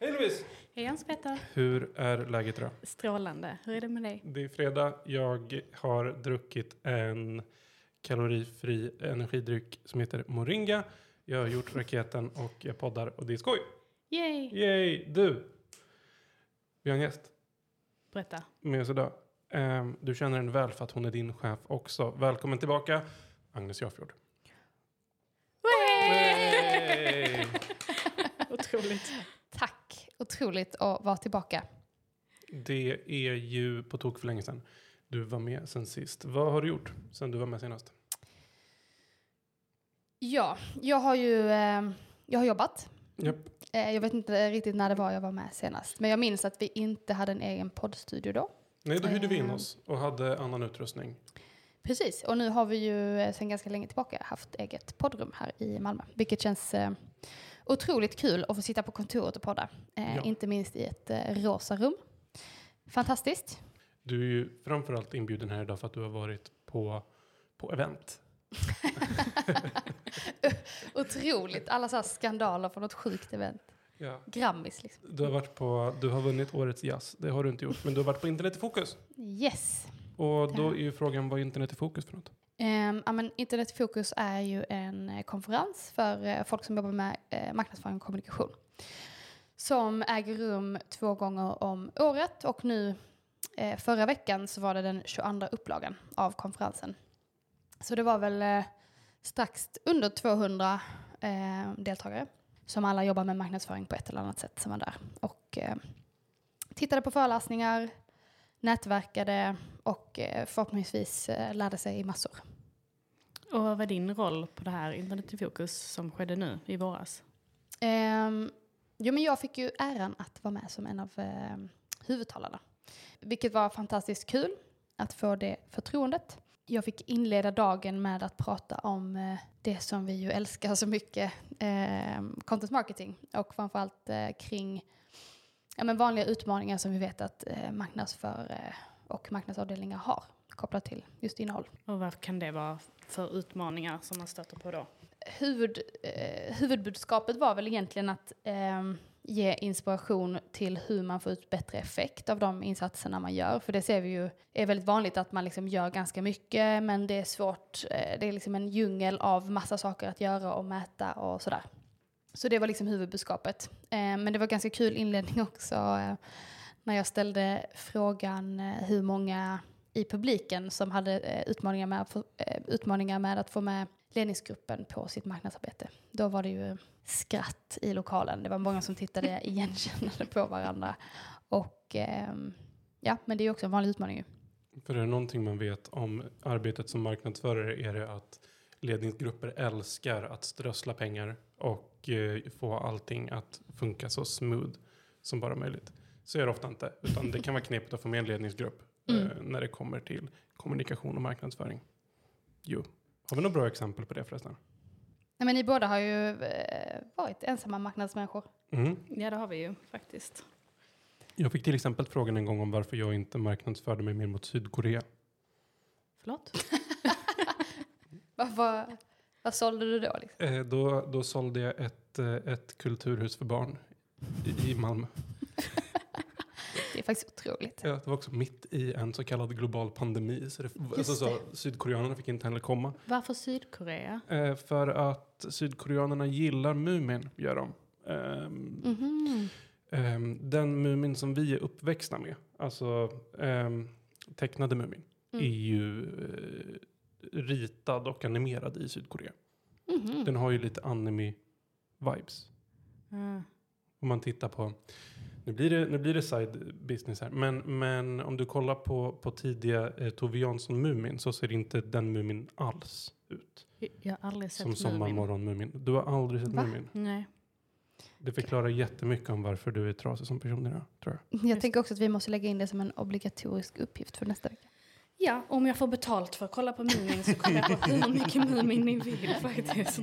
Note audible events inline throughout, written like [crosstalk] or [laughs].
Hej Louise! Hej Hans-Petter. Hur är läget idag? Strålande. Hur är det med dig? Det är fredag. Jag har druckit en kalorifri energidryck som heter Moringa. Jag har gjort raketen och jag poddar och det är skoj. Yay! Yay! Du! Vi har en gäst Berätta. med oss idag. Ehm, Du känner henne väl för att hon är din chef också. Välkommen tillbaka, Agnes Jafjord. Otroligt. Tack! Otroligt att vara tillbaka. Det är ju på tok för länge sedan du var med sen sist. Vad har du gjort sen du var med senast? Ja, jag har ju eh, jag har jobbat. Japp. Eh, jag vet inte riktigt när det var jag var med senast. Men jag minns att vi inte hade en egen poddstudio då. Nej, då hyrde vi in Ehm. oss och hade annan utrustning. Precis, och nu har vi ju eh, sedan ganska länge tillbaka haft eget poddrum här i Malmö. Vilket känns eh, otroligt kul att få sitta på kontoret och podda. Eh, Ja. Inte minst i ett eh, rosa rum. Fantastiskt. Du är ju framförallt inbjuden här idag för att du har varit på, på event. [laughs] Otroligt. Alla så här skandaler från något sjukt event. Ja. Grammis liksom. Du har varit på, du har vunnit årets jazz. Det har du inte gjort. Men du har varit på internet i fokus. Yes. Och då är ju frågan vad är internet i fokus för något? Um, ja, men Internet i fokus är ju en eh, konferens för uh, folk som jobbar med uh, marknadsföring och kommunikation. Som äger rum två gånger om året och nu uh, förra veckan så var det den 22 upplagan av konferensen. Så det var väl strax under 200 ehm, deltagare som alla jobbar med marknadsföring på ett eller annat sätt som var där. Och tittade på föreläsningar, nätverkade och förhoppningsvis lärde sig massor. Och vad var din roll på det här Internet i fokus som skedde nu i våras? Um, jo, men jag fick ju äran att vara med som en av eh, huvudtalarna. Vilket var fantastiskt kul att få det förtroendet. Jag fick inleda dagen med att prata om uh, det som vi ju älskar så mycket, uh, content marketing. Och framförallt uh, kring ja, men vanliga utmaningar som vi vet att eh, marknadsför eh, och marknadsavdelningar har kopplat till just innehåll. Och vad kan det vara för utmaningar som man stöter på då? huvud, eh, huvudbudskapet var väl egentligen att eh, ge inspiration till hur man får ut bättre effekt av de insatserna man gör. För det ser vi ju är väldigt vanligt att man liksom gör ganska mycket men det är svårt. Eh, det är liksom en djungel av massa saker att göra och mäta och sådär. Så det var liksom huvudbudskapet. Eh, men det var ganska kul inledning [laughs] också eh, när jag ställde frågan hur många i publiken som hade eh, utmaningar, med, att få- eh, utmaningar med att få med ledningsgruppen på sitt marknadsarbete. Då var det ju skratt i lokalen. Det var många som tittade [laughs] igenkännande på varandra. Och ehm, ja, men det är ju också en vanlig utmaning. För är det någonting man vet om arbetet som marknadsförare är det att ledningsgrupper älskar att strössla pengar och eh, få allting att funka så smooth som bara möjligt. Så är det ofta inte, utan det kan vara knepigt att få med en ledningsgrupp eh, när det kommer till kommunikation och marknadsföring. Jo. Har vi några bra exempel på det förresten? Nej, men ni båda har ju eh, varit ensamma marknadsmänniskor. Mm. Ja, det har vi ju faktiskt. Jag fick till exempel frågan en gång om varför jag inte marknadsförde mig mer mot Sydkorea. Förlåt? [laughs] Vad, vad, vad sålde du då? Liksom? Eh, då, då sålde jag ett, eh, ett kulturhus för barn i, i Malmö. [laughs] Det är faktiskt otroligt. Ja, det var också mitt i en så kallad global pandemi. Så, det, alltså, så Sydkoreanerna fick inte heller komma. Varför Sydkorea? Eh, för att Sydkoreanerna gillar Mumin, gör de. Ehm, Mhm. ehm, den Mumin som vi är uppväxta med, alltså ehm, tecknade Mumin, Mm. är ju eh, ritad och animerad i Sydkorea. Mhm. Den har ju lite anime-vibes. Mm. Om man tittar på, nu blir det, nu blir det side business här, men, men om du kollar på, på tidiga eh, Tove Jansson-Mumin så ser inte den Mumin alls ut. Jag har aldrig sett Som Mumin. Sommarmorgon-Mumin. Du har aldrig sett Va? Mumin. Nej. Det förklarar jättemycket om varför du är trasig som person idag, tror jag. Jag tänker också att vi måste lägga in det som en obligatorisk uppgift för nästa vecka. Ja, om jag får betalt för att kolla på Mumin så kollar jag på [laughs] hur mycket Mumin ni vill faktiskt.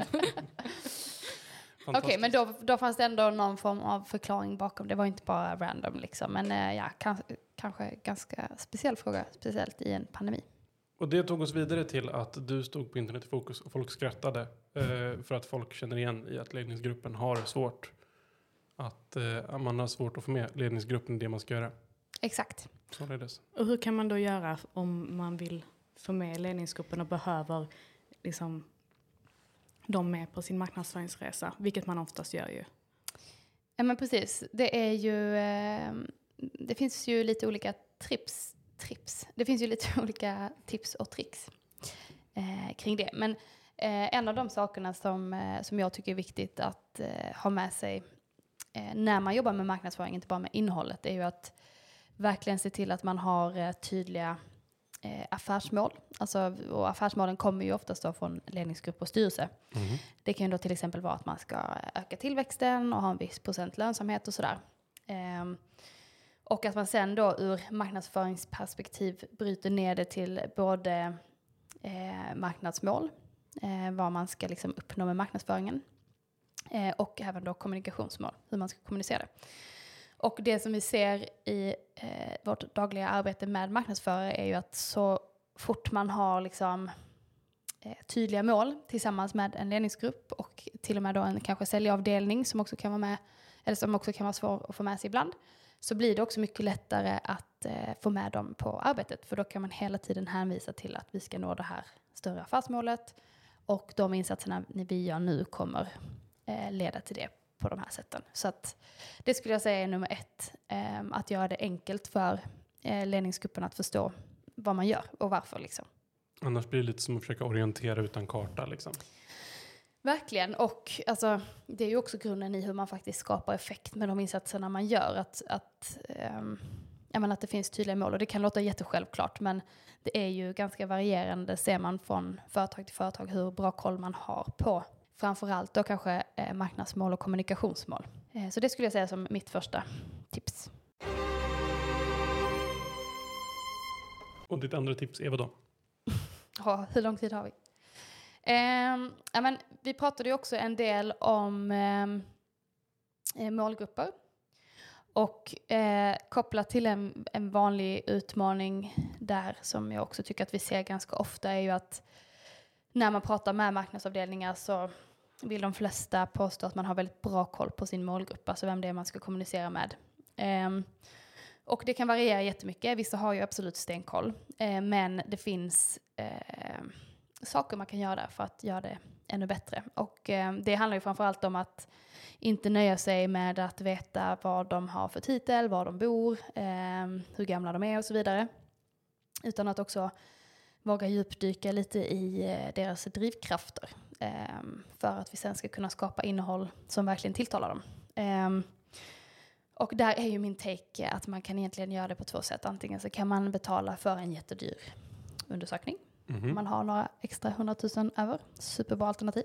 Okej, men då, då fanns det ändå någon form av förklaring bakom. Det var inte bara random liksom. Men eh, ja, kan, kanske ganska speciell fråga, speciellt i en pandemi. Och det tog oss vidare till att du stod på internet i fokus och folk skrattade eh, för att folk känner igen i att ledningsgruppen har svårt att eh, man har svårt att få med ledningsgruppen i det man ska göra. Exakt. Således. Och hur kan man då göra om man vill få med ledningsgruppen och behöver liksom dem med på sin marknadsföringsresa, vilket man oftast gör ju. Ja men precis. Det är ju, ehm, det finns ju lite olika trips, trips. Det finns ju lite [laughs] olika tips och tricks eh, kring det. Men eh, en av de sakerna som, eh, som jag tycker är viktigt att eh, ha med sig eh, när man jobbar med marknadsföring, inte bara med innehållet, är ju att verkligen se till att man har eh, tydliga eh, affärsmål. Alltså, och affärsmålen kommer ju oftast då från ledningsgrupp och styrelse. Mhm. Det kan ju då till exempel vara att man ska öka tillväxten och ha en viss procent lönsamhet och sådär. Ehm, och att man sen då ur marknadsföringsperspektiv bryter ner det till både eh, marknadsmål, eh, vad man ska liksom uppnå med marknadsföringen, eh, och även då kommunikationsmål, hur man ska kommunicera det. Och det som vi ser i eh, vårt dagliga arbete med marknadsförare är ju att så fort man har liksom eh, tydliga mål tillsammans med en ledningsgrupp och till och med då en kanske säljavdelning som också kan vara med, eller som också kan vara svår att få med sig ibland, så blir det också mycket lättare att eh, få med dem på arbetet. För då kan man hela tiden hänvisa till att vi ska nå det här större affärsmålet och de insatserna vi gör nu kommer eh, leda till det på de här sätten. Så att det skulle jag säga är nummer ett, eh, att göra det enkelt för eh, ledningsgruppen att förstå vad man gör och varför liksom. Annars blir det lite som att försöka orientera utan karta. Liksom. Verkligen, och alltså, det är ju också grunden i hur man faktiskt skapar effekt med de insatserna man gör. Att, att, jag menar att det finns tydliga mål och det kan låta jättesjälvklart men det är ju ganska varierande ser man från företag till företag hur bra koll man har på framförallt då kanske eh, marknadsmål och kommunikationsmål. Eh, så det skulle jag säga som mitt första tips. Och ditt andra tips är vad då? [laughs] Ja, hur lång tid har vi? Ehm, ja, men, vi pratade ju också en del om ehm, eh, målgrupper. Och eh, kopplat till en, en vanlig utmaning där som jag också tycker att vi ser ganska ofta är ju att när man pratar med marknadsavdelningar så vill de flesta påstå att man har väldigt bra koll på sin målgrupp, alltså vem det är man ska kommunicera med. Ehm, och det kan variera jättemycket. Vissa har ju absolut stenkoll, eh, men det finns eh, saker man kan göra för att göra det ännu bättre. Och eh, det handlar ju framförallt om att inte nöja sig med att veta vad de har för titel, var de bor, eh, hur gamla de är och så vidare. Utan att också våga djupdyka lite i eh, deras drivkrafter. Ehm, för att vi sen ska kunna skapa innehåll som verkligen tilltalar dem. Ehm, och där är ju min take att man kan egentligen göra det på två sätt. Antingen så kan man betala för en jättedyr undersökning. Mhm. Man har några extra hundratusen över. Superbra alternativ.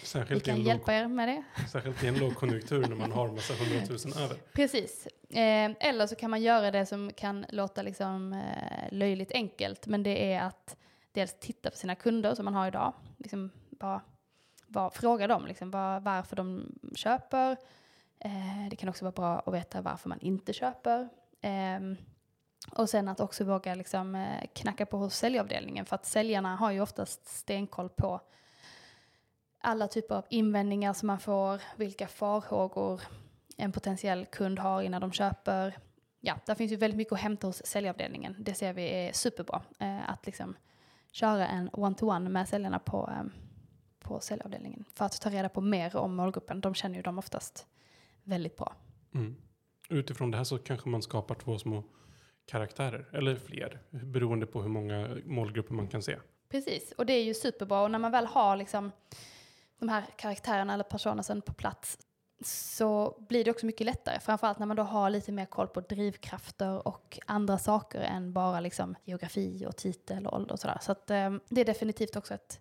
Vi Särskilt, i kan hjälpa er med det. särskilt i en lågkonjunktur när man har massa hundratusen över. [laughs] Precis. Eh, eller så kan man göra det som kan låta liksom, eh, löjligt enkelt. Men det är att dels titta på sina kunder som man har idag. Liksom bara, bara fråga dem liksom, var, varför de köper. Eh, det kan också vara bra att veta varför man inte köper. Och sen att också våga liksom, eh, knacka på hos säljavdelningen. För att säljarna har ju oftast stenkoll på alla typer av invändningar som man får, vilka farhågor en potentiell kund har innan de köper. Ja, där finns ju väldigt mycket att hämta hos säljavdelningen. Det ser vi är superbra. Eh, att liksom köra en one-to-one med säljarna på, eh, på säljavdelningen. För att ta reda på mer om målgruppen. De känner ju dem oftast väldigt bra. Mm. Utifrån det här så kanske man skapar två små karaktärer, eller fler, beroende på hur många målgrupper man kan se. Precis, och det är ju superbra. Och när man väl har liksom de här karaktärerna eller personerna på plats så blir det också mycket lättare. Framförallt när man då har lite mer koll på drivkrafter och andra saker än bara liksom geografi och titel och ålder och sådär. Så att, eh, det är definitivt också ett,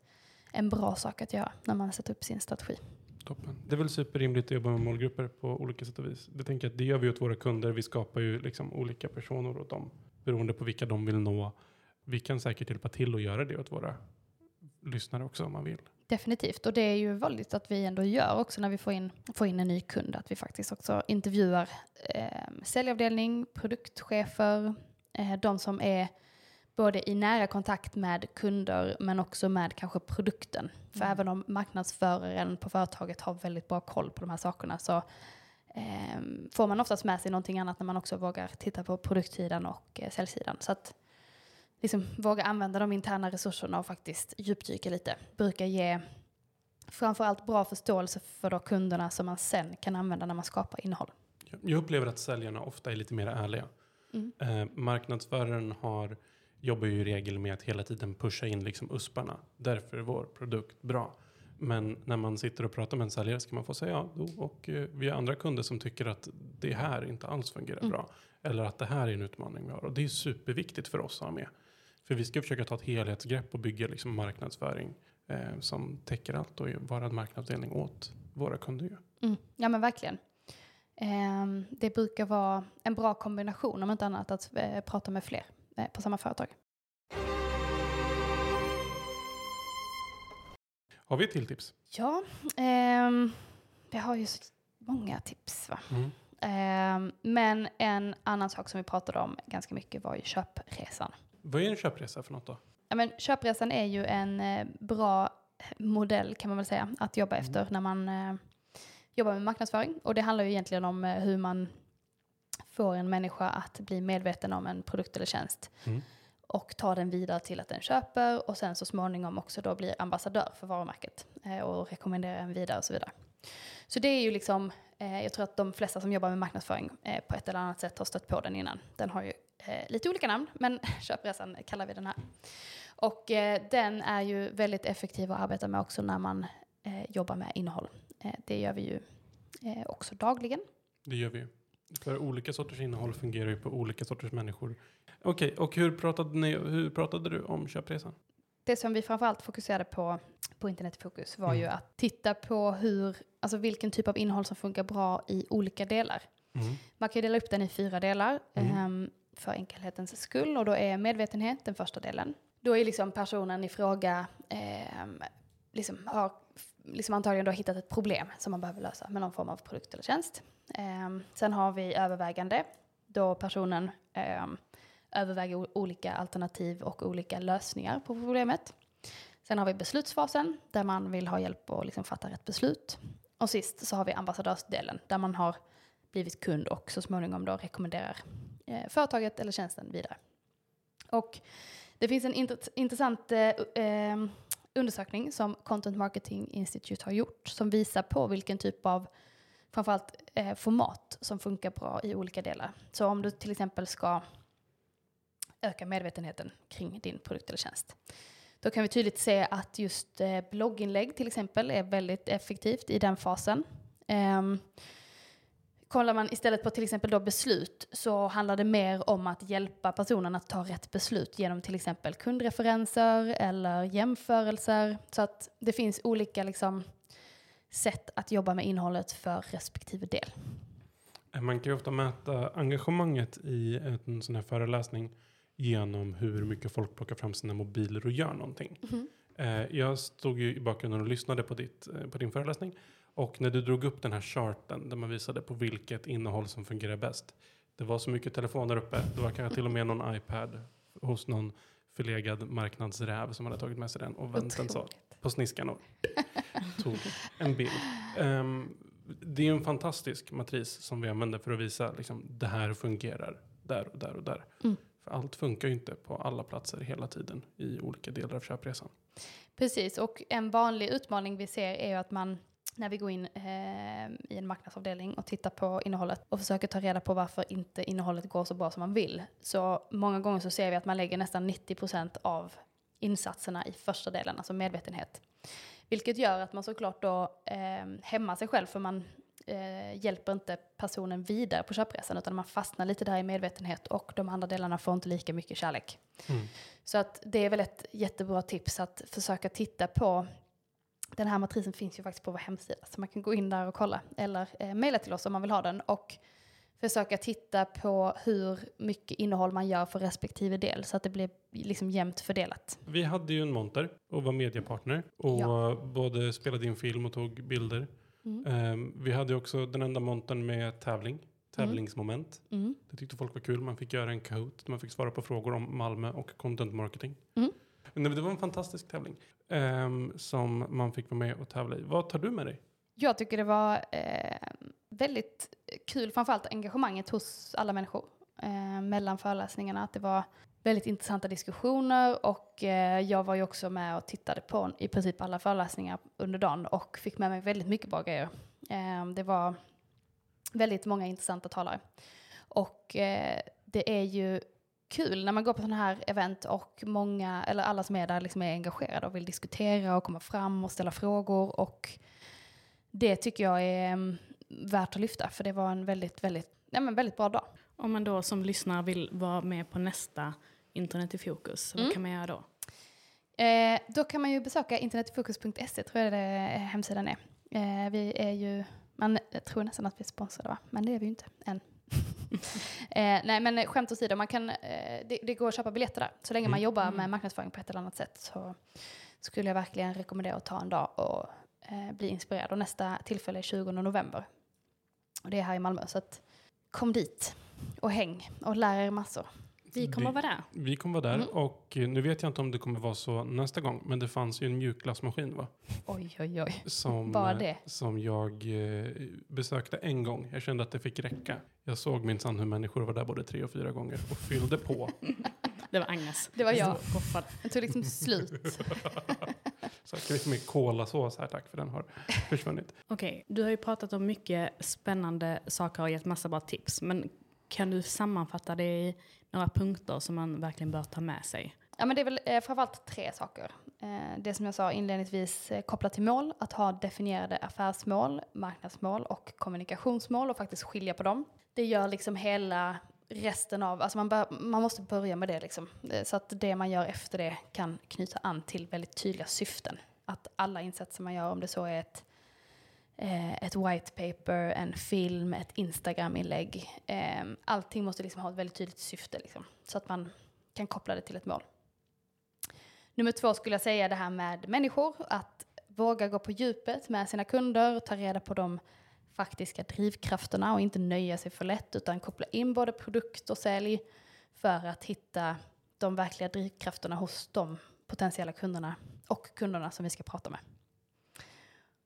en bra sak att göra när man sätter upp sin strategi. Toppen. Det är väl superrimligt att jobba med målgrupper på olika sätt och vis. Det tänker jag att det gör vi åt våra kunder. Vi skapar ju liksom olika personer åt dem beroende på vilka de vill nå. Vi kan säkert hjälpa till att göra det åt våra lyssnare också om man vill. Definitivt, och det är ju vanligt att vi ändå gör också när vi får in, får in en ny kund, att vi faktiskt också intervjuar eh, säljavdelning, produktchefer, eh, de som är både i nära kontakt med kunder men också med kanske produkten. För Mm. även om marknadsföraren på företaget har väldigt bra koll på de här sakerna så ehm, får man oftast med sig någonting annat när man också vågar titta på produktsidan och eh, säljsidan. Så att liksom våga använda de interna resurserna och faktiskt djupdyka lite brukar ge framförallt bra förståelse för då kunderna som man sen kan använda när man skapar innehåll. Jag upplever att säljarna ofta är lite mer ärliga. Mm. Eh, marknadsföraren har, jobbar ju i regel med att hela tiden pusha in liksom usparna. Därför är vår produkt bra. Men när man sitter och pratar med en säljare ska man få säga ja, och eh, vi har andra kunder som tycker att det här inte alls fungerar Mm. bra. Eller att det här är en utmaning vi har. Och det är superviktigt för oss att ha med. För vi ska försöka ta ett helhetsgrepp och bygga liksom marknadsföring eh, som täcker allt och vara en marknadsavdelning åt våra kunder. Mm. Ja men verkligen. Ehm, det brukar vara en bra kombination om inte annat att eh, prata med fler eh, på samma företag. Har vi ett till tips? Ja, ehm, vi har ju så många tips va. Mm. Ehm, men en annan sak som vi pratade om ganska mycket var ju köpresan. Vad är en köpresa för något då? Ja, men köpresan är ju en eh, bra modell kan man väl säga att jobba Mm. efter när man eh, jobbar med marknadsföring. Och det handlar ju egentligen om eh, hur man får en människa att bli medveten om en produkt eller tjänst Mm. och ta den vidare till att den köper och sen så småningom också då blir ambassadör för varumärket eh, och rekommenderar en vidare och så vidare. Så det är ju liksom, eh, jag tror att de flesta som jobbar med marknadsföring eh, på ett eller annat sätt har stött på den innan. Den har ju lite olika namn, men [laughs] köpresan kallar vi den här. Och den är ju väldigt effektiv att arbeta med också när man jobbar med innehåll. Eh, det gör vi ju också dagligen. Det gör vi. För olika sorters innehåll fungerar ju på olika sorters människor. Okej, och hur pratade, ni, hur pratade du om köpresan? Det som vi framförallt fokuserade på på Internet i fokus var Mm. ju att titta på hur, alltså vilken typ av innehåll som funkar bra i olika delar. Mm. Man kan ju dela upp den i fyra delar Mm. ehm, för enkelhetens skull och då är medvetenhet den första delen. Då är liksom personen i fråga ehm, liksom har liksom antagligen då hittat ett problem som man behöver lösa med någon form av produkt eller tjänst. Ehm, sen har vi övervägande då personen ehm, överväger olika alternativ och olika lösningar på problemet. Sen har vi beslutsfasen där man vill ha hjälp att liksom fatta rätt beslut. Och sist så har vi ambassadörsdelen där man har blivit kund och så småningom då rekommenderar eh, företaget eller tjänsten vidare. Och det finns en intressant eh, eh, undersökning som Content Marketing Institute har gjort som visar på vilken typ av framförallt eh, format som funkar bra i olika delar. Så om du till exempel ska öka medvetenheten kring din produkt eller tjänst. Då kan vi tydligt se att just eh, blogginlägg till exempel är väldigt effektivt i den fasen. Ehm, kollar man istället på till exempel då beslut så handlar det mer om att hjälpa personen att ta rätt beslut genom till exempel kundreferenser eller jämförelser. Så att det finns olika liksom, sätt att jobba med innehållet för respektive del. Man kan ju ofta mäta engagemanget i en sån här föreläsning genom hur mycket folk plockar fram sina mobiler och gör någonting. Eh, Jag stod ju i bakgrunden och lyssnade på, ditt, eh, på din föreläsning. Och när du drog upp den här charten där man visade på vilket innehåll som fungerar bäst. Det var så mycket telefoner uppe. Det var kanske till och med någon iPad hos någon förlegad marknadsräv som hade tagit med sig den och vänt den så på sniskan och tog en bild. Ehm, det är en fantastisk matris som vi använder för att visa liksom, det här fungerar där och där och där. Mm. För allt funkar ju inte på alla platser hela tiden i olika delar av köpresan. Precis, och en vanlig utmaning vi ser är ju att man när vi går in eh, i en marknadsavdelning och tittar på innehållet och försöker ta reda på varför inte innehållet går så bra som man vill. Så många gånger så ser vi att man lägger nästan 90% av insatserna i första delen, alltså medvetenhet. Vilket gör att man såklart då eh, hämmar sig själv för man eh, hjälper inte personen vidare på köpresan utan man fastnar lite där i medvetenhet och de andra delarna får inte lika mycket kärlek. Mm. Så att det är väl ett jättebra tips att försöka titta på den här matrisen finns ju faktiskt på vår hemsida så man kan gå in där och kolla eller eh, mejla till oss om man vill ha den och försöka titta på hur mycket innehåll man gör för respektive del så att det blir liksom jämnt fördelat. Vi hade ju en monter och var mediepartner och Ja. både spelade in film och tog bilder. Mm. Ehm, vi hade också den enda montern med tävling tävlingsmoment. Mm. Det tyckte folk var kul. Man fick göra en Kahoot man fick svara på frågor om Malmö och content marketing. Mm. Men det var en fantastisk tävling um, som man fick vara med och tävla i. Vad tar du med dig? Jag tycker det var eh, väldigt kul, framförallt engagemanget hos alla människor eh, mellan föreläsningarna. Att det var väldigt intressanta diskussioner och eh, jag var ju också med och tittade på i princip alla föreläsningar under dagen och fick med mig väldigt mycket bra grejer. Eh, det var väldigt många intressanta talare. Och eh, det är ju kul när man går på sådana här event och många, eller alla som är där liksom är engagerade och vill diskutera och komma fram och ställa frågor och det tycker jag är mm, värt att lyfta för det var en väldigt, väldigt, nej men väldigt bra dag. Om man då som lyssnare vill vara med på nästa Internet i fokus, Mm. vad kan man göra då? Eh, då kan man ju besöka internetfokus.se tror jag det är, hemsidan är. Eh, vi är ju, man tror nästan att vi är sponsrade va? Men det är vi ju inte än. [laughs] eh, nej men skämt åsido, man kan, eh, det, det går att köpa biljetter där. Så länge man Mm. jobbar Mm. med marknadsföring på ett eller annat sätt så skulle jag verkligen rekommendera att ta en dag och eh, bli inspirerad. Och nästa tillfälle är 20 november. Och det är här i Malmö. Så att kom dit och häng och lär er massor. Vi kommer Det- vara där. Vi kommer vara där Mm. och nu vet jag inte om det kommer vara så nästa gång. Men det fanns ju en mjukglassmaskin va? Oj, oj, oj. Som, Bara eh, det. som jag eh, besökte en gång. Jag kände att det fick räcka. Jag såg minsann hur människor var där både tre och fyra gånger och fyllde på. [laughs] Det var Agnes. Det var jag. Roffade. Det tog liksom slut. [laughs] Så kan vi få med kolasås här tack för den har försvunnit. Okej, du har ju pratat om mycket spännande saker och gett massa bra tips. Men kan du sammanfatta det i några punkter som man verkligen bör ta med sig? Ja, men det är väl eh, framförallt tre saker. Eh, det som jag sa inledningsvis eh, kopplat till mål, att ha definierade affärsmål, marknadsmål och kommunikationsmål och faktiskt skilja på dem. Det gör liksom hela resten av, alltså man, bör, man måste börja med det liksom. Eh, Så att det man gör efter det kan knyta an till väldigt tydliga syften. Att alla insatser man gör, om det så är ett, Eh, ett white paper, en film, ett Instagram-inlägg, ehm, allting måste liksom ha ett väldigt tydligt syfte liksom. Så att man kan koppla det till ett mål. Nummer två skulle jag säga det här med människor, att våga gå på djupet med sina kunder, ta reda på de faktiska drivkrafterna och inte nöja sig för lätt utan koppla in både produkt och sälj för att hitta de verkliga drivkrafterna hos de potentiella kunderna och kunderna som vi ska prata med.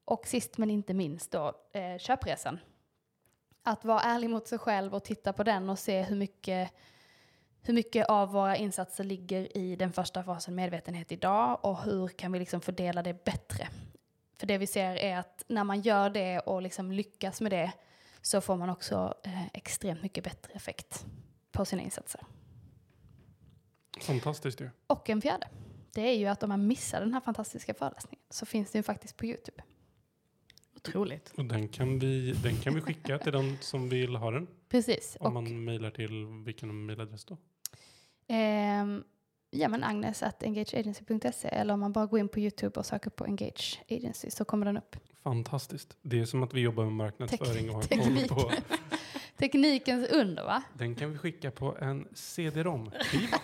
Och sist men inte minst då, eh, köpresan. Att vara ärlig mot sig själv och titta på den och se hur mycket hur mycket av våra insatser ligger i den första fasen medvetenhet idag och hur kan vi liksom fördela det bättre? För det vi ser är att när man gör det och liksom lyckas med det så får man också eh, extremt mycket bättre effekt på sina insatser. Fantastiskt ju. Och en fjärde, det är ju att om man missar den här fantastiska föreläsningen så finns ju faktiskt på Youtube. Otroligt. Och den kan vi, den kan vi skicka till den som vill ha den. Precis. Om Och, man mejlar till vilken mejladress då? ehm, ja men Agnes at engageagency.se eller om man bara går in på Youtube och söker på Engage Agency så kommer den upp. Fantastiskt. Det är som att vi jobbar med marknadsföring och har koll på. [laughs] Teknikens under va? Den kan vi skicka på en CD-ROM-skiva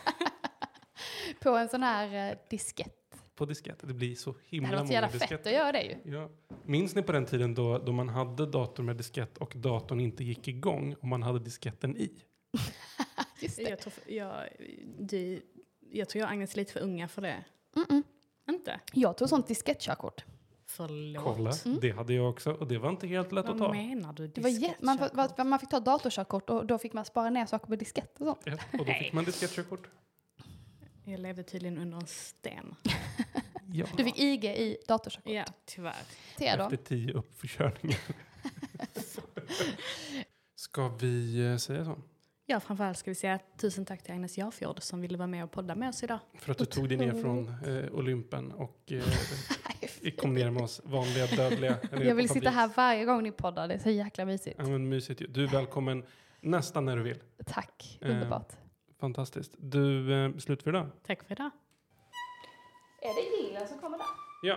[laughs] På en sån här eh, diskett. På diskett. Det blir så Det himla hade varit så många jävla fett disketter. att göra det ju. Ja. Minns ni på den tiden då, då man hade dator med diskett och datorn inte gick igång och man hade disketten i? [laughs] Just det. Jag tror, jag, du, jag tror jag och Agnes är lite för unga för det. Mm-mm. Inte? Jag tog sånt diskettkörkort. Förlåt. Kolla, Mm. det hade jag också och det var inte helt lätt att Vad ta. menar du? Det var man, man fick ta datorkörkort och då fick man spara ner saker på diskett och sånt. Ja, och då fick man diskettkörkort. Jag levde tydligen under en sten. [laughs] Ja. Du fick IG i datorkörkort. Ja, tyvärr. Då? Efter tio uppförkörningar. [laughs] Ska vi eh, säga så? Ja, framförallt ska vi säga tusen tack till Agnes Jarfjord som ville vara med och podda med oss idag. För att du tog dig ner från eh, Olympen och eh, [laughs] kom ner med oss vanliga dödliga. Jag vill sitta här varje gång ni poddar, det är så jäkla mysigt. Ja, men mysigt. Du är välkommen nästan när du vill. Tack, Eh, underbart. Fantastiskt. Du, eh, slut för idag. Tack för idag. Är det gillen som kommer där? Ja,